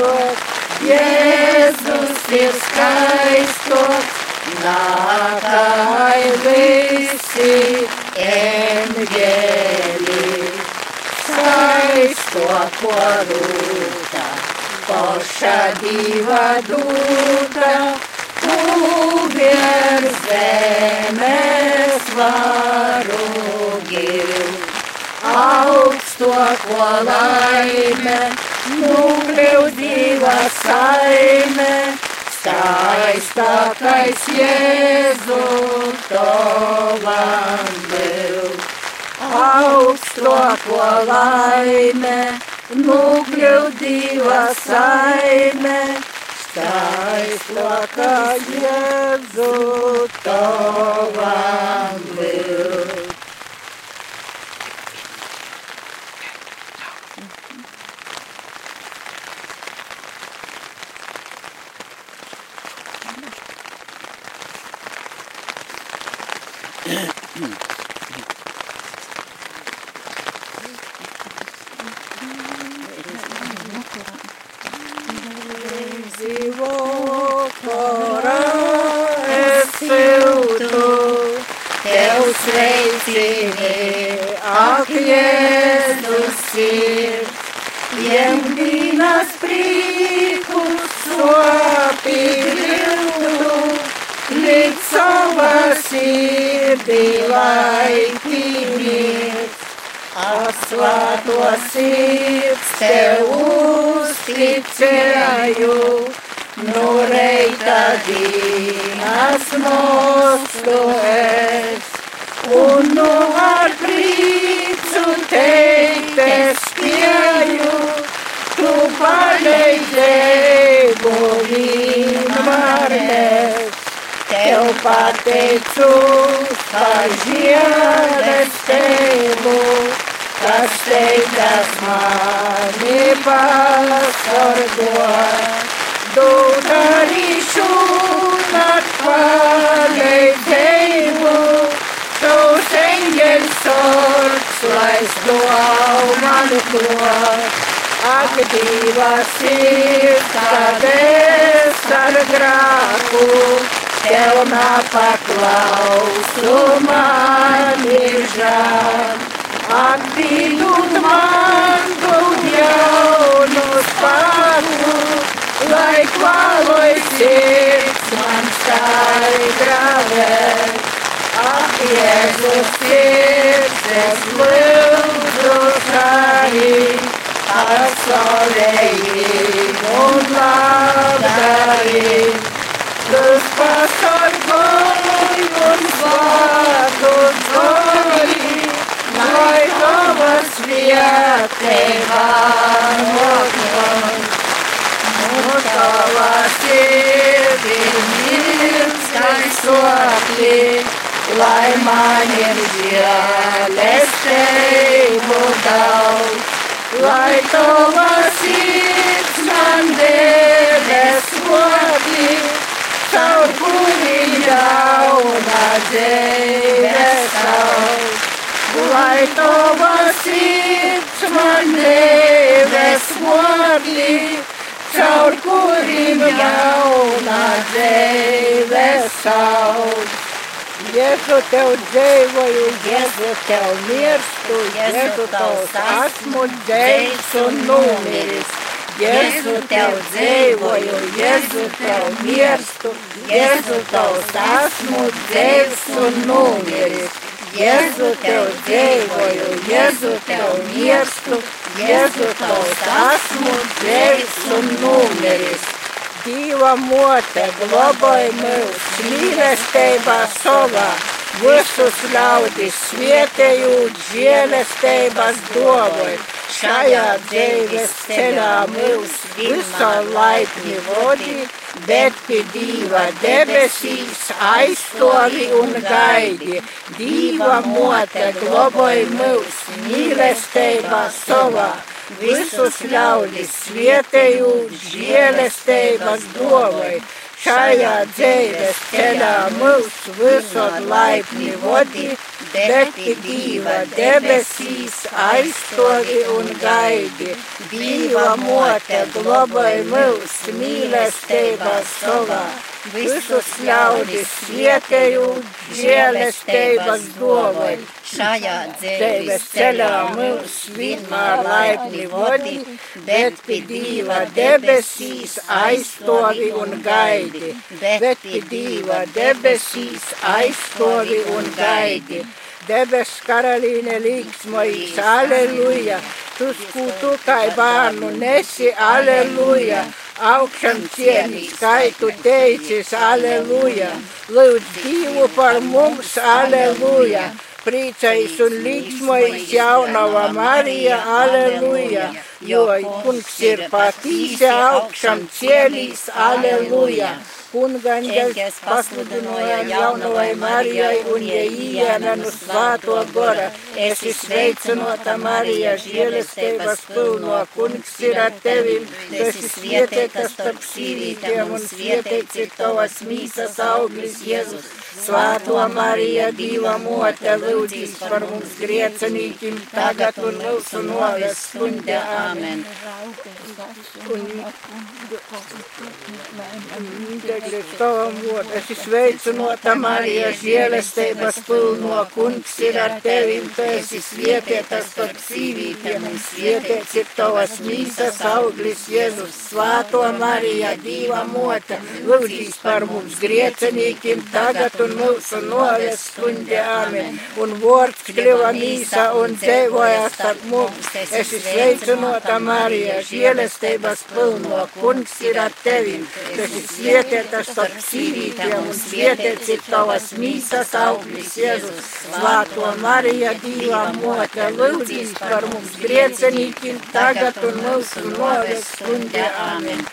Jēzus ir skaists, nākai visi eņģēļi. Skaisto korūta, poša diva dūta, tu virs zemes varu gilt augsto ko laime, nukļūdīva saime, skaistākais Jēzu tovam vēl. Augsto ko laime, nukļūdīva saime, skaistākais Jēzu tovam vēl. Dzīvo korā es siltu, tev sveicini, Jēzus sirds, jemdīnas prīku sopi grildu, līdz savā sirdī laiki mirst. Asvāto sirds tev uzticēju, no reita dienas mostu es, un no ar prīcu teikt es spēju, tu palīdzēju vienmēr. Tev pateicu, ka žēlestību, kas teikas mani pasargo. Tu darīšu stāv manu to. Ak, divas sirds, kad es ar grāku, tev nepaklausu mani žēl. Atbildot man tu jaunu spēku, lai kvaloj sirds man skaidravē. Ak, Jēzus sirds, es lūdzu Hallelujah, Hallelujah, Hallelujah, Los pastor con uns war und sorry, noi havas via te vanotnon. Mutava se de mils kai soakli, lai man ir žēlestību daudz. Lai tava sirds man debes vodi, caur kuriem jauna dzīves saus. Lai tava sirds man debes vodi, caur kuriem jauna dzīves saus. Jēzu tev dzīvoju, Jēzu tev mirstu, Jēzu tavs esmu dzīvs un numiris. Jēzu tev dzīvoju, Jēzu tev mirstu, Jēzu tavs esmu dzīvs un numiris. Jēzu tev dzīvoju, Jēzu tev mirstu, Jēzu tavs esmu dzīvs un numiris. Dieva mote globāja mūs mīlestībā savā, visus ļaudis svietējot žēlestības dovai. Šajā dzīves ceļā mūs visu laipni vodi, bet pie Dieva debesīs aizstovi un gaidi. Dieva mote globāja mūs mīlestībā savā visus ļaudis svietēju žēlestības dovai. Šajā dzīves ceļā mūs visur laipni vodi, bet Dieva debesīs aizstovi un gaidi. Dieva mote globāja mūs mīlestības savā. Visus ļaudis svietēju žēlestības dovai. Šajā Dzīves ceļā mūs vienmēr laipni vodi, bet pie Dieva debesīs aizstovi un gaidi. Bet pie Dieva debesīs aizstovi un gaidi. Debes karalīne līksmojas, aleluja! Tu skūtu kā bērnu nesi, aleluja! Augšām cienīs, kā tu teicis, aleluja! Lūdz Dievu par mums, aleluja! Priecais un līksmojas jaunava Marija, aleluja! Jo kungs ir patīsi augšām cienīs, aleluja! Kungaņģis pasludināja jaunavai Marijai un ieījana no svāto gora. Esi sveicinota Marija, žēlestības pilno, kungs ir ar tevim, tu esi svietētas starp sīvītiem un svietēts ir tavas mīsas auglis Jēzus. Svāto Marija, Dieva mote, lūdzīs par mums griecenīkim, tagad un mūsu noves stundē. Amen. Un degļas tavam vod, esi sveicinota Marija, žēlestības pilno, kungs ir ar tevim, tu esi svietētas starp sīvītiem un svietēts ir tavas mīsas auglis Jēzus. Svāto Marija, Dieva mote, lūdzīs par mums griecenīkim, tagad un mūsu noves stundē. Amen. Un vārds kļuva mīsa un dzīvoja starp mums. Esi sveicinota Marija, žēlestības pilno, kungs ir ar tevim, tu esi svietētas starp sīvītiem un svietēts ir tavas mīsas auglis Jēzus. Svāto Marija, Dieva mote, lūdzīs par mums griecenīkim, tagad un mūsu noves stundē. Amen.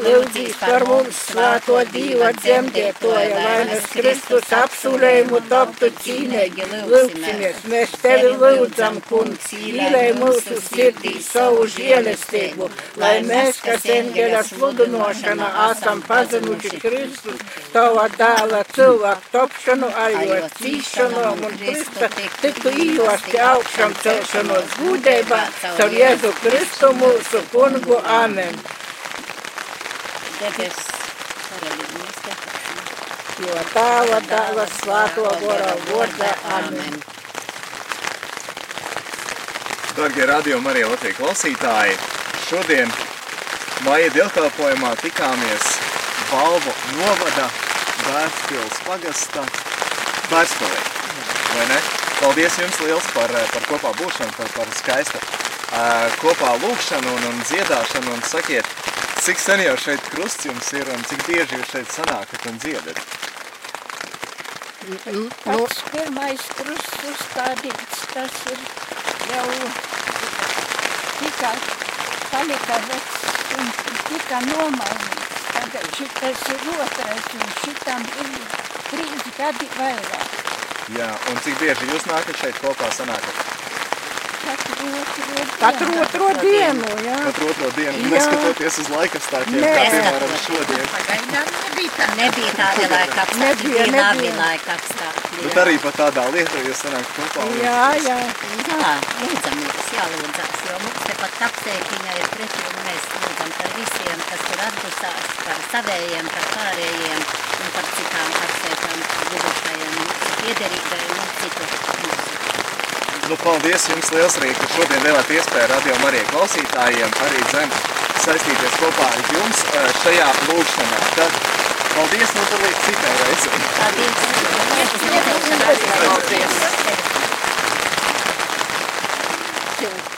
Lūdzīs par mums svāto Dieva dzemdētoja, lai mēs Kristus apsūlējumu toptu cīnīgi. Lūksimies, mēs tevi lūdzam, kungs, īlēj mūsu sirdī savu žēlestību, lai mēs, kas engeļa sludinošana, esam pazinuši Kristus, tava dēla cilvēku topšanu, ar jo cīšanom un Krista tiktu ījosti augšam celšanos gūdībā, caur Jēzu Kristu mūsu kungu. Amen. Debes karalīnīste. Jo tēva dēla svāto gora vārdā. Amen. Darbie radio Marija Latvijas klausītāji, šodien maija dievkalpojumā tikāmies Balvu novada Bērspils pagasta Bērspilī. Vai ne? Paldies jums liels par, par kopā būšanu, par, par skaistu uh, kopā lūkšanu un, un dziedāšanu un sakiet, cik sen jau šeit krusts jums ir un cik bieži jūs šeit sanākat un dziedat? Nu, Pats pirmais krusts uzstādīts, tas ir jau tika palika vecs un tika nomainīts. Tagad šitas ir otrais un šitam ir trīs gadi vairāk. Jā, un cik bieži jūs nākat šeit kopā sanākat? Katru otro dienu. Katru otro dienu, jā. Katru otro dienu, Jā. neskatoties uz laikapstākļiem, Nē. kā piemēram šodien. Pagaidām nebija tā. Nebija tāda laika apstākļi, Nebija, nebija. bija laika apstākļi. Bet arī par tādā lietā jūs sanākat kopā. Jā, jā. Jā, lūdzamies, jālūdzās, jo mums tepat apsēkiņa ir pretī un mēs lūdzam par visiem, kas tur atdusās, par savējiem, par pārējiem un par citām apsēkām guvušajiem, mūsu piederīgajiem un citu mūsu. Nu, paldies jums liels arī, ka šodien devāt iespēju radio Marija klausītājiem arī zem saistīties kopā ar jums eh, šajā lūgšanā. Tad paldies, nu tad līdz citai reizei. Paldies! Paldies! Paldies.